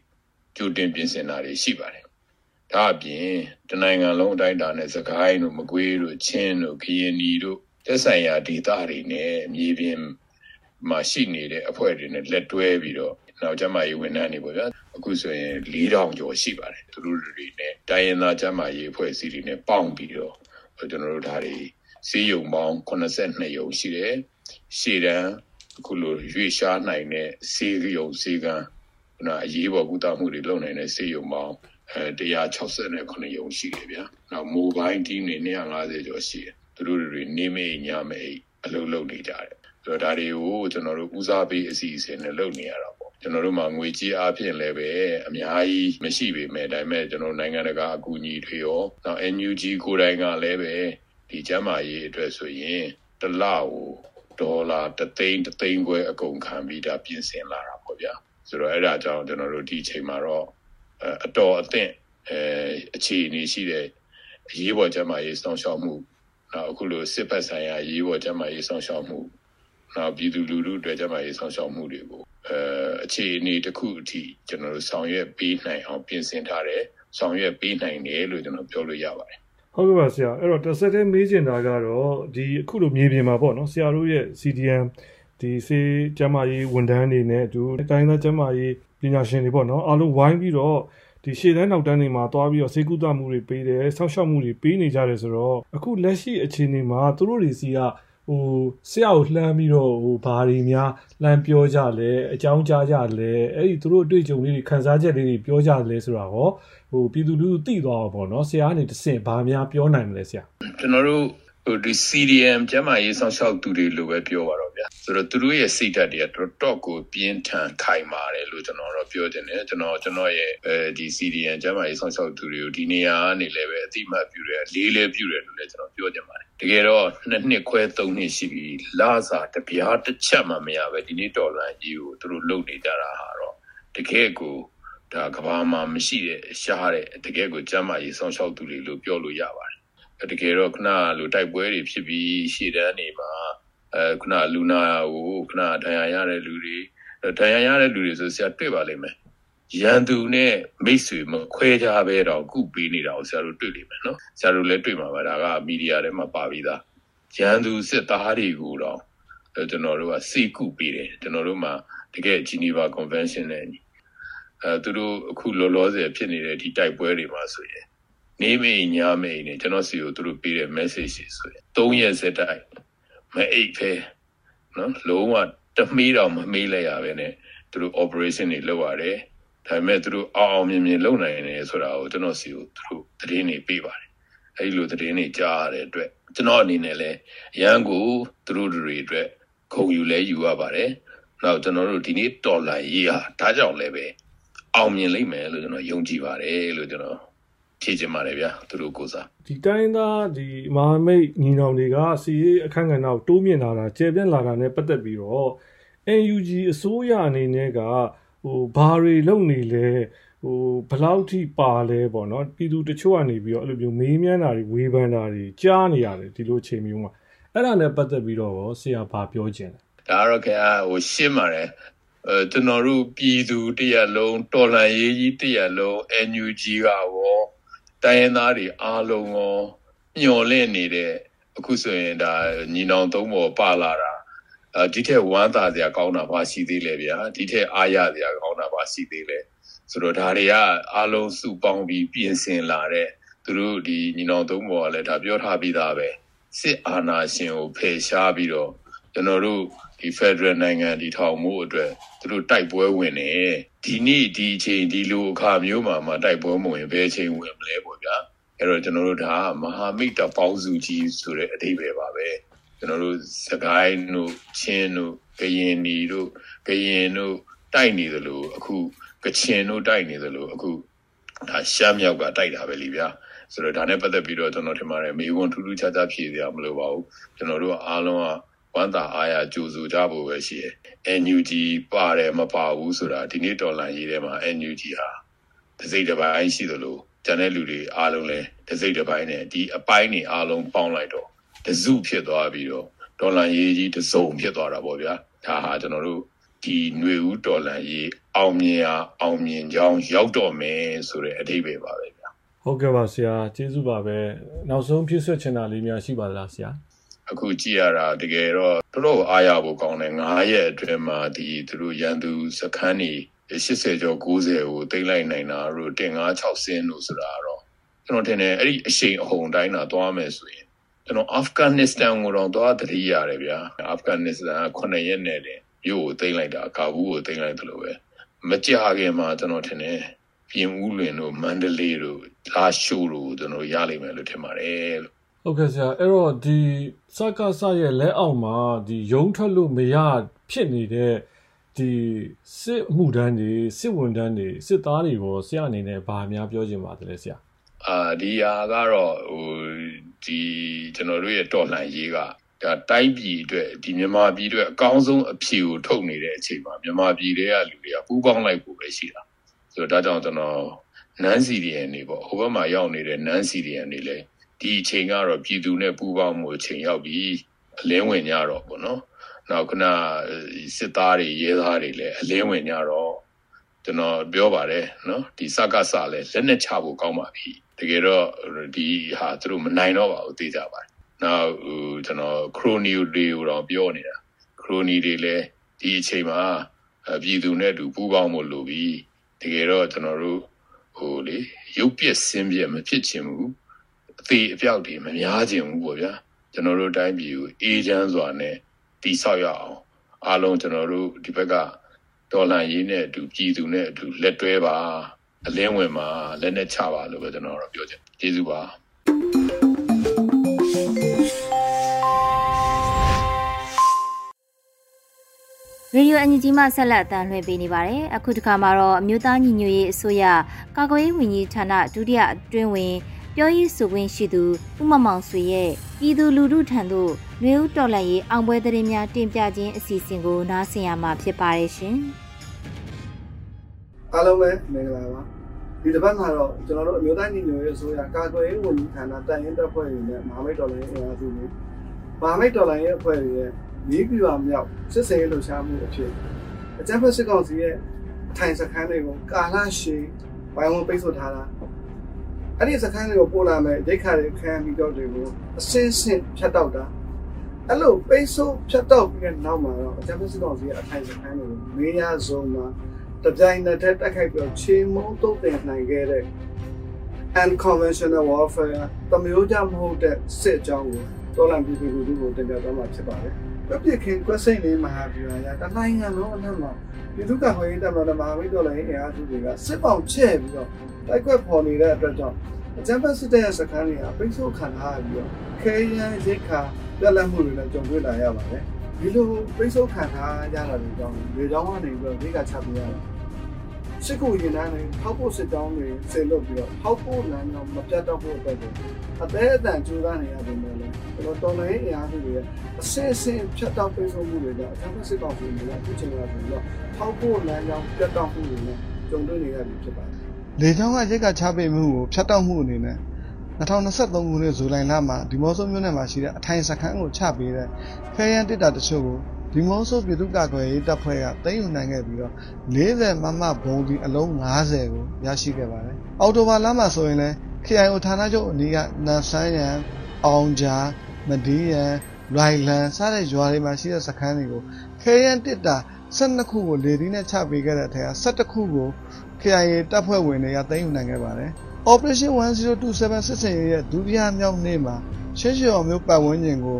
D: ကြိုတင်ပြင်ဆင်တာတွေရှိပါတယ်။ဒါအပြင်တနိုင်ငံလုံးအတိုင်းအတာနဲ့စကိုင်းတို့မကွေးတို့ချင်းတို့ကရင်နီတို့သက်ဆိုင်ရာဒေသတွေနဲ့မြေပြင်မှာရှိနေတဲ့အဖွဲ့တွေနဲ့လက်တွဲပြီးတော့ နောက်ကျမရေးဝန်ထမ်းတွေပေါ့ဗျာအခုဆိုရင်4000ကျော်ရှိပါတယ်သူတို့တွေနဲ့တိုင်းရင်းသားကျန်းမာရေးအဖွဲ့အစည်းတွေနဲ့ပေါင်းပြီးတော့ကျွန်တော်တို့ဒါတွေစီးရုံပေါင်း82ရုံရှိတယ်ရှေ့တန်းအခုလိုရွေရှားနိုင်တဲ့စီးရုံစီကံနာအရေးပေါ်ကုသမှုတွေလုပ်နိုင်တဲ့စီးရုံပေါင်းအဲ169ရုံရှိတယ်ဗျာနောက် mobile team တွေ250ကျော်ရှိတယ်သူတို့တွေနေမေးညမေးအလုပ်လုပ်နေကြတယ်ဆိုတော့ဒါတွေကိုကျွန်တော်တို့ဦးစားပေးအစီအစဉ်နဲ့လုပ်နေရတာပေါ့ ကျွန်တော်တို့မှာငွေကြေးအပြင်လည်းပဲအများကြီးမရှိပေမဲ့ဒါပေမဲ့ကျွန်တော်နိုင်ငံတကာအကူအညီတွေရောနောက် NUG ကိုယ်တိုင်ကလည်းပဲဒီကျန်းမာရေးအတွက်ဆိုရင်တစ်လကိုဒေါ်လာ3သိန်း3သိန်းခွဲအကုန်ခံပြီးဒါပြင်ဆင်လာတာပေါ့ဗျာဆိုတော့အဲ့ဒါကြောင့်ကျွန်တော်တို့ဒီအချိန်မှာတော့အတော်အသင့်အဲအခြေအနေရှိတဲ့အရေးပေါ်ကျန်းမာရေးစောင့်ရှောက်မှုနောက်အခုလိုစစ်ပတ်ဆိုင်ရာရေးပေါ်ကျန်းမာရေးစောင့်ရှောက်မှုနောက်ပြည်သူလူထုအတွက်ကျန်းမာရေးစောင့်ရှောက်မှုတွေကို အဲအခြေအနေတစ်ခုအထိကျွန်တော်တို့ဆောင်ရွက်ပေးနိုင်အောင်ပြင်ဆင်ထားတယ်ဆောင်ရွက်ပေးနိုင်တယ်လို့ကျွန်တော်ပြောလို့ရပါတယ်
C: ဟုတ်ကဲ့ပါဆရာအဲ့တော့တစ်ဆက်တည်းမေးချင်တာကတော့ဒီအခုလိုမြေပြင်မှာပေါ့နော်ဆရာတို့ရဲ့ CDM ဒီစေကျမ်းမာရေးဝန်ထမ်းတွေနဲ့အတူတိုင်းသားကျမ်းမာရေးပညာရှင်တွေပေါ့နော်အားလုံးဝိုင်းပြီးတော့ဒီရှေ့တန်းနောက်တန်းတွေမှာသွားပြီးတော့စေကူတမှုတွေပေးတယ်ဆောက်ရှောက်မှုတွေပေးနေကြတယ်ဆိုတော့အခုလက်ရှိအခြေအနေမှာသူတို့တွေစီက ဟိုဆရာကိုလှမ်းပြီးတော့ဟိုဘာတွေများလှမ်းပြောကြလဲအကြောင်းကြားကြလဲအဲ့ဒီသူတို့အတွေ့အကြုံလေးတွေခန်းစားချက်လေးတွေပြောကြလဲဆိုတာဟောဟိုပြည်သူလူထုသိသွားအောင်ပေါ့နော်ဆရာကနေတဆင့်ဘာများပြောနိုင်မလဲဆရာ
D: ကျွန်တော်တို့ ဟိုဒီ CDM ကျမ်းမာရေးဆောင်ရှောက်သူတွေလိုပဲပြောပါတော့ဗျာဆိုတော့သူတို့ရဲ့စိတ်ဓာတ်တွေကတော်တော်ကိုပြင်းထန်ခိုင်မာတယ်လို့ကျွန်တော်တော့ပြောချင်တယ်ကျွန်တော်ကျွန်တော်ရဲ့အဲဒီ CDM ကျမ်းမာရေးဆောင်ရှောက်သူတွေကိုဒီနေရာကနေလည်းပဲအတိမတ်ပြုတယ်လေးလေးပြုတယ်လို့လည်းကျွန်တော်ပြောချင်ပါတယ်တကယ်တော့နှစ်နှစ်ခွဲသုံးနှစ်ရှိပြီလာစာတပြားတစ်ချက်မှမရပဲဒီနေ့တော်လန်ကြီးကိုသူတို့လုပ်နေကြတာဟာတော့တကယ်ကိုဒါကဘာမှမရှိတဲ့ရှားတဲ့တကယ်ကိုကျမ်းမာရေးဆောင်ရှောက်သူတွေလို့ပြောလို့ရပါတယ် တကယ်တော့ခဏလိုတိုက်ပွဲတွေဖြစ်ပြီးရှေ့တန်းနေမှာအဲခဏလူနာကိုခဏဒဏ်ရာရတဲ့လူတွေဒဏ်ရာရတဲ့လူတွေဆိုဆရာတွေ့ပါလိမ့်မယ်ရန်သူနဲ့မိတ်ဆွေမခွဲကြပဲတော့ကုပေးနေတာကိုဆရာတို့တွေ့လိမ့်မယ်နော်ဆရာတို့လည်းတွေ့မှာပါဒါကမီဒီယာထဲမှာပါပြီးသားရန်သူစစ်သားတွေကိုတော့ကျွန်တော်တို့ကစိတ်ကုပေးတယ်ကျွန်တော်တို့မှာတကယ် Geneva Convention နဲ့အဲသူတို့အခုလောလောဆယ်ဖြစ်နေတဲ့ဒီတိုက်ပွဲတွေမှာဆိုရင် နေမိတ်ညမိတ်နဲ့ကျွန်တော်စီကိုသူတို့ပေးတဲ့ message တွေဆိုရင်၃ရက်စက်တိုက်မအိတ်ဖဲနော်လုံးဝတမီးတော့မမေးလိုက်ရပဲနဲ့သူတို့ operation တွေလုပ်ရတယ်ဒါပေမဲ့သူတို့အောင်အောင်မြင်မြင်လုပ်နိုင်တယ်ဆိုတာကိုကျွန်တော်စီကိုသူတို့သတင်းတွေပေးပါတယ်အဲဒီလိုသတင်းတွေကြားရတဲ့အတွက်ကျွန်တော်အနေနဲ့လည်းရန်ကိုသူတို့တွေအတွက်ခုံယူလဲယူရပါတယ်နောက်ကျွန်တော်တို့ဒီနေ့တော်လိုင်းရေးဟာဒါကြောင့်လည်းပဲအောင်မြင်လိမ့်မယ်လို့ကျွန်တော်ယုံကြည်ပါတယ်လို့ကျွန်တော် ဖြည့်ချင်ပါတယ်ဗျာသူတို့ကိုစား
C: ဒီတိုင်းသားဒီမဟာမိတ်ညီနောင်တွေကစီရေးအခန့်ကဏ္ဍကိုတိုးမြင့်လာတာကျေပြန့်လာတာနဲ့ပတ်သက်ပြီးတော့ NUG အစိုးရအနေနဲ့ကဟိုဘာတွေလုပ်နေလဲဟိုဘလောက်ထိပါလဲပေါ့နော်ပြည်သူတချို့ကနေပြီးတော့အဲ့လိုမျိုးမေးမြန်းတာတွေဝေဖန်တာတွေကြားနေရတယ်ဒီလိုအချိန်မျိုးမှာအဲ့ဒါနဲ့ပတ်သက်ပြီးတော့ဆရာဘာပြောချင်လဲ
D: ဒါတော့ခင်ဗျာဟိုရှင်းပါတယ်အဲကျွန်တော်တို့ပြည်သူတရက်လုံးတော်လှန်ရေးကြီးတရက်လုံး NUG ကရော တိုင်းရင်းသားတွေအားလုံးရောမျော်လင့်နေတဲ့အခုဆိုရင်ဒါညီနောင်သုံးပေါ်ပါလာတာအဲဒီထက်ဝမ်းသာစရာကောင်းတာပါရှိသေးလေဗျာဒီထက်အားရစရာကောင်းတာပါရှိသေးလေဆိုတော့ဒါတွေကအားလုံးစုပေါင်းပြီးပြင်ဆင်လာတဲ့သူတို့ဒီညီနောင်သုံးပေါ်ကလည်းဒါပြောထားပြီးသားပဲစစ်အာဏာရှင်ကိုဖယ်ရှားပြီးတော့ကျွန်တော်တို့ဒီ Federal နိုင်ငံဒီထောင်မှုအတွက်သူတို့တိုက်ပွဲဝင်နေ ဒီနေ့ဒီအချိန်ဒီလိုအခါမျိုးမှာမှတိုက်ပွဲမဝင်ဘယ်အချိန်ဝင်မလဲပေါ့ဗျာအဲ့တော့ကျွန်တော်တို့ဒါမဟာမိတ်တပေါင်းစုကြီးဆိုတဲ့အဓိပ္ပာယ်ပါပဲကျွန်တော်တို့စကိုင်းတို့ချင်းတို့ကရင်နီတို့ကရင်တို့တိုက်နေသလိုအခုကချင်တို့တိုက်နေသလိုအခုဒါရှမ်းမြောက်ကတိုက်တာပဲလीဗျာဆိုတော့ဒါနဲ့ပတ်သက်ပြီးတော့ကျွန်တော်ထင်ပါတယ်မေဝန်ထူးထူးခြားခြားဖြည့်စရာမလိုပါဘူးကျွန်တော်တို့အားလုံးက ဝမ်းသာအားရကြိုဆိုကြဖို့ပဲရှိတယ်။ NUG ပါတယ်မပါဘူးဆိုတာဒီနေ့တော်လန်ရေးထဲမှာ NUG ဟာတစိမ့်တစ်ပိုင်းရှိသလိုကျန်တဲ့လူတွေအားလုံးလည်းတစိမ့်တစ်ပိုင်းနဲ့ဒီအပိုင်းတွေအားလုံးပေါင်းလိုက်တော့တစုဖြစ်သွားပြီးတော့ဒေါ်လာရေးကြီးတစုံဖြစ်သွားတာပေါ့ဗျာဒါဟာကျွန်တော်တို့ဒီຫນွေဦးဒေါ်လာရေးအောင်မြင်အောင်အောင်မြင်ကြောင်းရောက်တော့မယ်ဆိုတဲ့အဓိပ္ပာယ်ပါပဲဗျာ
C: ဟုတ်ကဲ့ပါဆရာကျေးဇူးပါပဲနောက်ဆုံးဖြစ်ဆွချင်တာလေးများရှိပါသလားဆရာ
D: အခုကြည့်ရတာတကယ်တော့တော်တော်အားရဖို့ကောင်းတယ်9ရက်အတွင်းမှာဒီသူတို့ရန်သူစခန်းတွေ80ကျော်90ကိုတိမ့်လိုက်နိုင်တာတို့တင်96ဆင်းလို့ဆိုတာတော့ကျွန်တော်ထင်တယ်အဲ့ဒီအရှိန်အဟုန်တိုင်းတာသွားမယ်ဆိုရင်ကျွန်တော်အာဖဂန်နစ္စတန်ကိုတော့သွားတတိရတယ်ဗျာအာဖဂန်နစ္စတန်က9ရက်နဲ့တင်မြို့ကိုတိမ့်လိုက်တာကာဘူးကိုတိမ့်လိုက်တယ်လို့ပဲမကြခင်မှာကျွန်တော်ထင်တယ်ပြင်ဦးလွင်တို့မန္တလေးတို့လာရှိုးတို့ကျွန်တော်ရလိမ့်မယ်လို့ထင်ပါတယ်လို့
C: ဟုတ်ကဲ့ဆရာအဲ့တော့ဒီစကားဆရဲ့လက်အောက်မှာဒီယုံထွက်လို့မရဖြစ်နေတဲ့ဒီစစ်မှုတန်းတွေစစ်ဝန်တန်းတွေစစ်သားတွေကိုဆရာအနေနဲ့ဗာများပြောချင်ပါတယ်လေဆရာ
D: အာဒီဟာကတော့ဟိုဒီကျွန်တော်တို့ရဲ့တော်လှန်ရေးကဒါတိုင်းပြည်အတွက်ဒီမြန်မာပြည်အတွက်အကောင်းဆုံးအဖြေကိုထုတ်နေတဲ့အချိန်မှာမြန်မာပြည်တွေကလူတွေကပူးပေါင်းလိုက်ဖို့ပဲရှိတာဆိုတော့ဒါကြောင့်ကျွန်တော်နန်းစီရီယန်တွေပေါ့ဟိုဘက်မှာရောက်နေတဲ့နန်းစီရီယန်တွေလည်း ဒီအချိန်ကတော့ပြည်သူနဲ့ပူးပေါင်းမှုအချိန်ရောက်ပြီအလင်းဝင်ကြတော့ပေါ့နော်နောက်ခုနစစ်သားတွေရဲသားတွေလည်းအလင်းဝင်ကြတော့ကျွန်တော်ပြောပါတယ်နော်ဒီစကားစလည်းလက်နဲ့ချဖို့ကောင်းပါပြီတကယ်တော့ဒီဟာသူတို့မနိုင်တော့ပါဘူးသိကြပါတယ်နောက်ဟိုကျွန်တော်ခရိုနီတွေကိုတော့ပြောနေတာခရိုနီတွေလည်းဒီအချိန်မှာပြည်သူနဲ့တူပူးပေါင်းဖို့လိုပြီတကယ်တော့ကျွန်တော်တို့ဟိုလေရုပ်ပြက်ဆင်းပြက်မဖြစ်ချင်ဘူး အသေးအပြောက်တွေမများချင်ဘူးပေါ့ဗျာကျွန်တော်တို့တိုင်းပြည်ကိုအေးချမ်းစွာနဲ့တည်ဆောက်ရအောင်အားလုံးကျွန်တော်တို့ဒီဘက်ကဒေါ်လာရင်းနဲ့အတူပြည်သူနဲ့အတူလက်တွဲပါအလင်းဝင်ပါလက်နဲ့ချပါလို့ပဲကျွန်တော်တို့ပြောချင်ကျေးဇူးပါ
A: ရေဒီယိုအန်ဂျီမှဆက်လက်အသံလွှင့်ပေးနေပါတယ်။အခုတစ်ခါမှာတော့အမျိုးသားညီညွတ်ရေးအစိုးရကာကွယ်ရေးဝန်ကြီးဌာနဒုတိယအတွင်းဝင် ပြောရေးဆိုခွင့်ရှိသူဦးမမောင်ဆွေရဲ့ပြည်သူလူထုထံသို့နှွေဦးတော်လှန်ရေးအောင်ပွဲသတင်းများတင်ပြခြင်းအစီအစဉ်ကိုနားဆင်ရမှာဖြစ်ပါတယ်ရှင်။
E: အားလုံးပဲမင်္ဂလာပါ။ဒီတစ်ပတ်မှာတော့ကျွန်တော်တို့အမျိုးသားညီညွတ်ရေးအစိုးရကာကွယ်ရေးဝန်ကြီးဌာနတိုင်ရင်တပ်ဖွဲ့တွေနဲ့မဟာမိတ်တော်လှန်ရေးအင်အားစုတွေမဟာမိတ်တော်လှန်ရေးအဖွဲ့တွေရဲ့မြေပြူအောင်မြောက်စစ်စေးလှုပ်ရှားမှုအဖြစ်အကြမ်းဖက်စစ်ကောင်စီရဲ့အထိုင်စခန်းတွေကိုကာလရှည်ဝိုင်းဝန်းပိတ်ဆို့ထားတာ အဲ့ဒီစခန်းတွေကိုပို့လာမဲ့ရိတ်ခါတွေခံပြီးတော့တွေကိုအစင်းစင်းဖြတ်တောက်တာအဲ့လိုပိတ်ဆို့ဖြတ်တောက်ပြီးတဲ့နောက်မှာတော့အကြမ်းဖက်စစ်ကောင်စီရဲ့အထိုင်စခန်းတွေကိုမေးရဆုံးမှာတပြိုင်နက်တည်းတိုက်ခိုက်ပြီးတော့ခြေမုံတုတ်တင်နိုင်ခဲ့တဲ့ unconventional warfare တမျိုးကြမဟုတ်တဲ့စစ်အကြောင်းကိုတော်လန်ပြည်သူလူထုကိုတင်ပြသွားမှာဖြစ်ပါတယ်။ ပြပြခင်ကွက်စိတ်လေးမဟာဗျူဟာရတနိုင်ငံလုံးအနှံ့မှာပြည်သူ့ကခွင့်ရေးတပ်မတော်မဟာမိတ်တော်လည်းအင်အားစုတွေကစစ်ပေါင်ချဲ့ပြီးတော့တိုက်ကွက်ဖော်နေတဲ့အတွက်ကြောင့်အကြမ်းဖက်စစ်တပ်ရဲ့စခန်းတွေကပိတ်ဆို့ခံထားပြီးတော့ခဲရန်ရိတ်ခါပြက်လက်မှုတွေနဲ့ကြုံတွေ့လာရပါတယ်ဒီလိုပိတ်ဆို့ခံထားရတာတွေကြောင့်လေကြောင်းကနေပြီးတော့ရိတ်ခါချပြရတယ် စစ်ကူရင်တန်းတွေထောက်ဖို့စစ်တောင်းတွေဆင်လုပ်ပြီးတော့ထောက်ဖို့လမ်းကြောင်းမပြတ်တော့ဖို့အတွက်ကိုအသေးအတန်ကြိုးစားနေရပေမဲ့လည်းကျွန်တော်တော်လိုင်းအင်အားစုတွေရဲ့အစစ်အစစ်ဖြတ်တောက်ပိတ်ဆို့မှုတွေကြောင့်အထက်စစ်ကောင်စီတွေကအခုချိန်ကဆိုတော့ထောက်ဖို့လမ်းကြောင်းပြတ်တော့မှုတွေနဲ့ကြုံတွေ့နေရပြီဖြစ်ပါတယ်။လေကြောင်းကရိတ်ကချပိတ်မှုကိုဖြတ်တောက်မှုအနေနဲ့2023ခုနှစ်ဇူလိုင်လမှာဒီမော့ဆိုမြို့နယ်မှာရှိတဲ့အထိုင်စခန်းကိုချပေးတဲ့ဖဲရန်တစ်တာတချို့ကို ဒီမော့ဆိုပြည်သူ့ကာကွယ်ရေးတပ်ဖွဲ့ကသိမ်းယူနိုင်ခဲ့ပြီးတော့40မမဘုံဒီအလုံး90ကိုရရှိခဲ့ပါတယ်။အော်တိုဘာလမှာဆိုရင်လည်း KIO ဌာနချုပ်အနီးကနန်ဆန်းရန်အောင်ဂျာမဒီရန်ရိုင်လန်စတဲ့ရွာတွေမှာရှိတဲ့စခန်းတွေကိုခဲရန်တစ်တာ12ခုကိုလေဒီနဲ့ချပေးခဲ့တဲ့အထက်က17ခုကို KIA တပ်ဖွဲ့ဝင်တွေကသိမ်းယူနိုင်ခဲ့ပါတယ်။ Operation 1027စစ်စင်ရဲ့ဒုတိယမြောက်နေ့မှာရှင်းရှင်းအောင်မျိုးပတ်ဝန်းကျင်ကို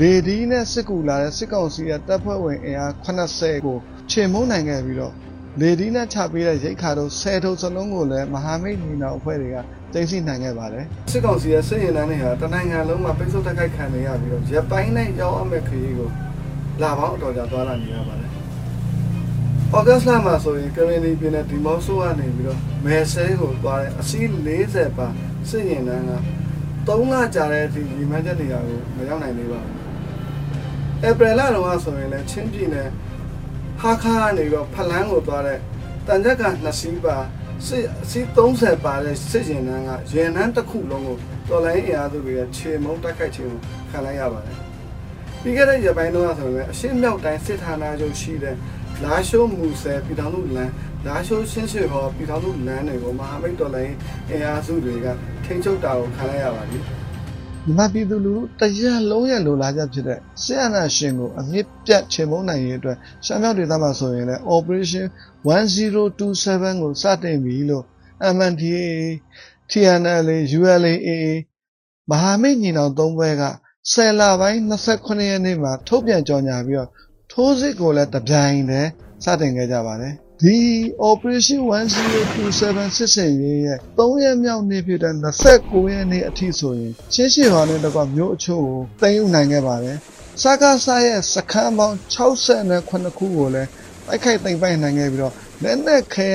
E: လေဒီနဲ့စစ်ကူလာတဲ့စစ်ကောင်စီရဲ့တပ်ဖွဲ့ဝင်အင်အား80ကိုချေမှုန်းနိုင်ခဲ့ပြီးတော့လေဒီနဲ့ချပေးတဲ့ရိတ်ခါတို့10ထုပ်စလုံးကိုလည်းမဟာမိတ်ညီနောင်အဖွဲ့တွေကတင်စီနိုင်ခဲ့ပါတယ်စစ်ကောင်စီရဲ့စစ်ရင်တန်းတွေဟာတနိုင်ငံလုံးမှာပိတ်ဆို့တိုက်ခိုက်ခံနေရပြီးတော့ရပိုင်းနဲ့ရောက်အမဲ့ခရီးကိုလာပေါင်းအတော်ကြာသွားလာနေရပါတယ်။ဩဂတ်စ်လမှာဆိုရင်ကရင်နီပြည်နယ်ဒီမော့ဆိုကနေပြီးတော့မဲဆဲကိုသွားတဲ့အစီး40ပါစစ်ရင်တန်းက3လကြာတဲ့ဒီညီမချက်နေရာကိုမရောက်နိုင်သေးပါဘူး။ ဧပြီလတုန်းကဆိုရင်လည်းချင်းပြည်နယ်ဟာခါကနေတော့ဖလန်းကိုသွားတဲ့တန်ကြက်က2စီးပါစစ်အစီး30ပါတဲ့စစ်ရင်တန်းကရင်နှန်းတစ်ခုလုံးကိုတော်လိုင်းအင်အားစုတွေကခြေမုံတိုက်ခိုက်ခြင်းခံလိုက်ရပါတယ်။ပြီးခဲ့တဲ့ရပိုင်းတုန်းကဆိုရင်အရှင်းမြောက်တိုင်းစစ်ဌာနချုပ်ရှိတဲ့လာရှိုးမူဆယ်ပြည်ထောင်စုလမ်းလာရှိုးရှင်းရွှေဟောပြည်ထောင်စုလမ်းတွေကိုမဟာမိတ်တော်လိုင်းအင်အားစုတွေကထိန်းချုပ်တာကိုခံလိုက်ရပါပြီ။ မြန်မာပြည်သူလူထုတရက်လုံးရဲ့လိုလားချက်ဖြစ်တဲ့ဆီယနာရှင်ကိုအမြင့်ပြတ်ချေမုန်းနိုင်ရေးအတွက်ရှမ်းမြောက်ဒေသမှာဆိုရင်လည်း Operation 1027ကိုစတင်ပြီလို့ MNDAA TNLA ULAA မဟာမိတ်ညီနောင်သုံးဘက်ကဆယ်လပိုင်း28ရက်နေ့မှာထုတ်ပြန်ကြေညာပြီးတော့ထိုးစစ်ကိုလည်းတပြိုင်တည်းစတင်ခဲ့ကြပါတယ် ဒီ operation 1027စစ်စင်ရေးရဲ့3ရက်မြောက်နေ့ဖြစ်တဲ့29ရက်နေ့အထိဆိုရင်ရှင်းရှင်းပါနဲ့တော့မျိုးအချို့ကိုတင်ယူနိုင်ခဲ့ပါတယ်စကားစားရဲ့စခန်းပေါင်း68ခုကိုလည်းတိုက်ခိုက်သိမ်းပိုက်နိုင်ခဲ့ပြီးတော့လက်နက်ခဲ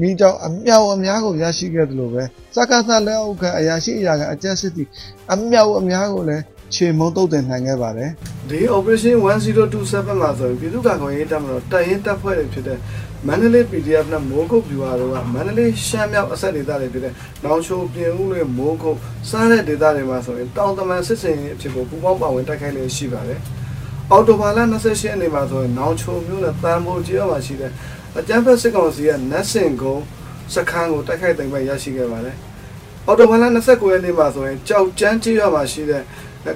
E: မိကြောင်အမြောက်အများကိုရရှိခဲ့တယ်လို့ပဲစကားစားလက်အောက်ခံအရာရှိအရာခံအကြက်စစ်တီအမြောက်အများကိုလည်း ခြေမုံတုတ်တင်နိုင်ခဲ့ပါတယ်ဒီ operation 1027မှာဆိုရင်ပြည်သူ့ကာကွယ်ရေးတပ်မတော်တပ်ရင်းတပ်ဖွဲ့တွေဖြစ်တဲ့မန္တလေး PDF နဲ့မိုးကုတ်ဗျူဟာတို့ကမန္တလေးရှမ်းမြောက်အဆက်ဒေသတွေဖြစ်တဲ့နောင်ချိုပြင်ဦးတွေမိုးကုတ်စားတဲ့ဒေသတွေမှာဆိုရင်တောင်တမန်စစ်စင်ရေးအဖြစ်ကိုပူပေါင်းပါဝင်တိုက်ခိုက်လေးရှိပါတယ်။အော်တိုဘာလ28ရက်နေ့မှာဆိုရင်နောင်ချိုမြို့နဲ့တန်ဖိုးကျေးရွာမှာရှိတဲ့အကြမ်းဖက်စစ်ကောင်စီရဲ့နတ်စင်ကုန်းစခန်းကိုတိုက်ခိုက်သိမ်းပိုက်ရရှိခဲ့ပါတယ်။အော်တိုဘာလ29ရက်နေ့မှာဆိုရင်ကြောက်ကျန်းကျေးရွာမှာရှိတဲ့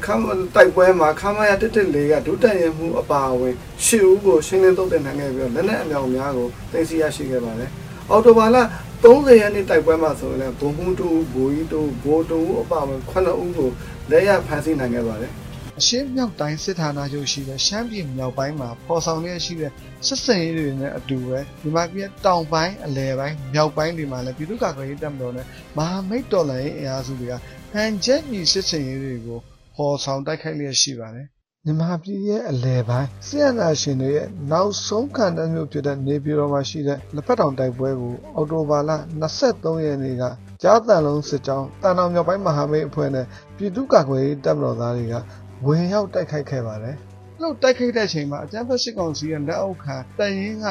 E: ခမ်းတိုက်ပွဲမှာခမ်းမရတက်တက်လေးကဒုတက်ရင်မှုအပါအဝင်ရှစ်ဦးကိုရှင်းလင်းသုတ်တင်နိုင်ခဲ့ပြီးတော့လက်နက်အမြောက်များကိုတင်စီရရှိခဲ့ပါတယ်။အော်တိုဘာလ30ရက်နေ့တိုက်ပွဲမှာဆိုရင်လည်းဘုံမှုတူဘိုးကြီးတူဘိုးတူအပါအဝင်9ဦးကိုလက်ရဖမ်းဆီးနိုင်ခဲ့ပါတယ်။အရှင်းမြောက်တိုင်းစစ်ဌာနချုပ်ရှိတဲ့ရှမ်းပြည်မြောက်ပိုင်းမှာပေါ်ဆောင်ရရှိတဲ့စစ်စင်ရေးတွေနဲ့အတူပဲဒီမှာပြည်တောင်ပိုင်းအလယ်ပိုင်းမြောက်ပိုင်းတွေမှာလည်းပြည်သူ့ကာကွယ်ရေးတပ်မတော်နဲ့မဟာမိတ်တော်လှန်ရေးအင်အားစုတွေကဟန်ချက်ညီစစ်စင်ရေးတွေကို ဟော်ဆောင်တိုက်ခိုက်လျက်ရှိပါတယ်။မြန်မာပြည်ရဲ့အလဲပိုင်းဆီယနာရှင်တွေရဲ့နောက်ဆုံးခံတမ်းမျိုးဖြစ်တဲ့နေပြည်တော်မှာရှိတဲ့လက်ဖက်တောင်တိုက်ပွဲကိုအော်တိုဘာလ23ရက်နေ့ကကြားတန်လုံးစစ်ကြောင်းတန်တော်မြောက်ပိုင်းမဟာမိတ်အဖွဲ့နဲ့ပြည်သူ့ကာကွယ်ရေးတပ်မတော်သားတွေကဝင်ရောက်တိုက်ခိုက်ခဲ့ပါတယ်။လို့တိုက်ခိုက်တဲ့အချိန်မှာအကြမ်းဖက်စစ်ကောင်စီရဲ့လက်အောက်ခံတရင်က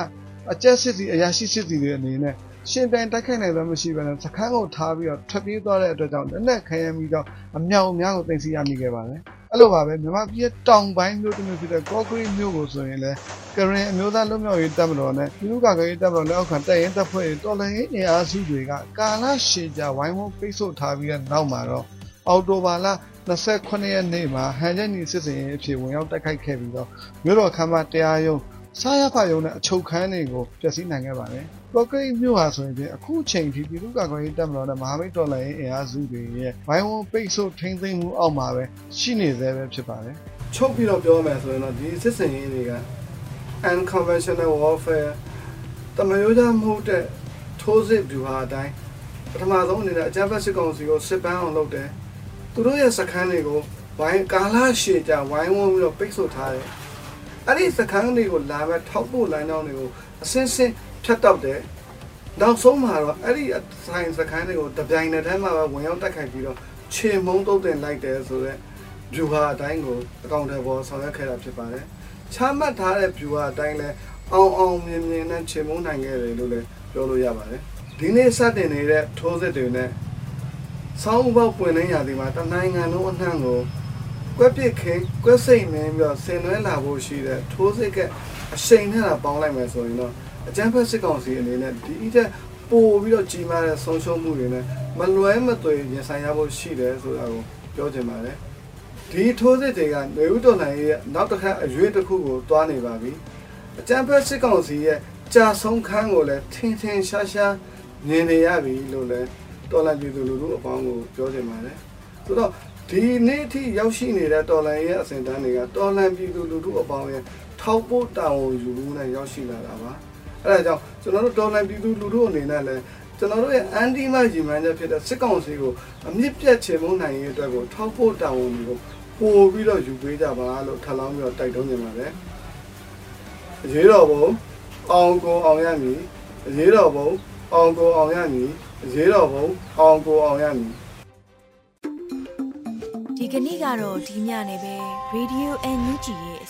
E: အကြက်စစ်စီအရာရှိစစ်စီတွေအနေနဲ့ ရှင်ပြိုင်တိုက်ခိုက်နိုင်ပဲမရှိဘဲနဲ့စခန်းကိုထားပြီးတော့ထွက်ပြေးသွားတဲ့အတွက်ကြောင့်လက်နက်ခဲယမ်းပြီးတော့အမြောက်အများကိုတင်စီရမိခဲ့ပါတယ်။အဲ့လိုပါပဲမြန်မာပြည်တောင်ပိုင်းမြို့တစ်မြို့ဖြစ်တဲ့ကော့ကရိတ်မြို့ကိုဆိုရင်လည်းကရင်အမျိုးသားလွတ်မြောက်ရေးတပ်မတော်နဲ့ပြည်သူ့ကာကွယ်ရေးတပ်မတော်လက်အောက်ခံတပ်ရင်းတပ်ဖွဲ့တွေတော်လှန်ရေးအင်အားစုတွေကကာလရှည်ကြာဝိုင်းဝန်းပိတ်ဆို့ထားပြီးတဲ့နောက်မှာတော့အော်တိုဘာလ28ရက်နေ့မှာဟန်ချက်ညီစစ်စင်ရေးအဖြစ်ဝင်ရောက်တိုက်ခိုက်ခဲ့ပြီးတော့မြို့တော်ခမ်းမတရားရုံးစားရဖရုံနဲ့အချုပ်ခန်းတွေကိုဖျက်ဆီးနိုင်ခဲ့ပါတယ်။ ကော့ကရိတ်မြို့ဟာဆိုရင်အခုချိန်ထိပြည်သူ့ကာကွယ်ရေးတပ်မတော်နဲ့မဟာမိတ်တော်လှန်ရေးအင်အားစုတွေရဲ့ဘိုင်းဝန်းပိတ်ဆို့ထိန်းသိမ်းမှုအောက်မှာပဲရှိနေသေးပဲဖြစ်ပါတယ်။ချုပ်ပြီးတော့ပြောမယ်ဆိုရင်တော့ဒီစစ်စင်ရေးတွေက unconventional warfare တမယိုးကြမဟုတ်တဲ့ထိုးစစ်ဗျူဟာအတိုင်းပထမဆုံးအနေနဲ့အကြမ်းဖက်စစ်ကောင်စီကိုစစ်ပန်းအောင်လုပ်တယ်။သူတို့ရဲ့စခန်းတွေကိုဝိုင်းကာလာရှည်ကြဝိုင်းဝန်းပြီးတော့ပိတ်ဆို့ထားတယ်။အဲ့ဒီစခန်းတွေကိုလာမဲ့ထောက်ပို့လိုင်းတောင်းတွေကိုအစင်းစင်း ဖြတ်တောက်တယ်နောက်ဆုံးမှာတော့အဲ့ဒီဆိုင်စခန်းတွေကိုတပြိုင်နက်တည်းမှာပဲဝင်ရောက်တိုက်ခိုက်ပြီးတော့ခြေမုံတုတ်တင်လိုက်တယ်ဆိုတော့ဗျူဟာအတိုင်းကိုအကောင့်တွေပေါ်ဆောင်ရွက်ခဲ့တာဖြစ်ပါတယ်ချမှတ်ထားတဲ့ဗျူဟာအတိုင်းလဲအောင်အောင်မြင်မြင်နဲ့ခြေမုံနိုင်ခဲ့တယ်လို့လည်းပြောလို့ရပါတယ်ဒီနေ့စတင်နေတဲ့ထိုးစစ်တွေနဲ့ဆောင်းဥပေါပွင့်နေရသည်မှာတနိုင်ငံလုံးအနှံ့ကိုကွက်ပစ်ခင်းကွက်စိတ်မင်းပြီးတော့ဆင်နွှဲလာဖို့ရှိတဲ့ထိုးစစ်ကအရှိန်နဲ့ပေါင်းလိုက်မယ်ဆိုရင်တော့ အကြမ်းဖက်စစ်ကောင်စီအနေနဲ့ဒီအတက်ပို့ပြီးတော့ကြီးမားတဲ့ဆုံးရှုံးမှုတွေနဲ့မလွဲမသွေရင်ဆိုင်ရဖို့ရှိတယ်ဆိုတာကိုပြောချင်ပါတယ်ဒီထိုးစစ်တွေကနေဦးတော်နိုင်ရဲ့နောက်တစ်ခါအရွေးတစ်ခုကိုတွားနေပါပြီအကြမ်းဖက်စစ်ကောင်စီရဲ့ကြာဆုံးခန်းကိုလည်းထင်ထင်ရှားရှားမြင်နေရပြီလို့လည်းတော်လန်ပြည်သူလူထုအပေါင်းကိုပြောချင်ပါတယ်ဆိုတော့ဒီနေ့ထိရောက်ရှိနေတဲ့တော်လန်ရဲ့အစဉ်တန်းတွေကတော်လန်ပြည်သူလူထုအပေါင်းရဲ့ထောက်ပို့တာဝန်ယူမှုနဲ့ရောက်ရှိလာတာပါ အဲဒါကြောင့်ကျွန်တော်တို့တော်လန်ပြည်သူလူထုအနေနဲ့လည်းကျွန်တော်တို့ရဲ့အန်တီမရီမန်ချက်ဖြစ်တဲ့စစ်ကောင်စီကိုအမြင့်ပြတ်ချေမှုနိုင်ရေးအတွက်ကိုထောက်ပို့တာဝန်ယူပို့ပြီးတော့ယူပေးကြပါလို့ထပ်လောင်းပြီးတော့တိုက်တွန်းနေပါတယ်အရေးတော်ဘုံအောင်ကိုအောင်ရမည်အရေးတော်ဘုံအောင်ကိုအောင်ရမည်အရေးတော်ဘုံအောင်ကိုအောင်ရမည်
F: ဒီကနေ့ကတော့ဒီညနေပဲ Radio NUG ရဲ့အ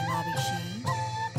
F: ။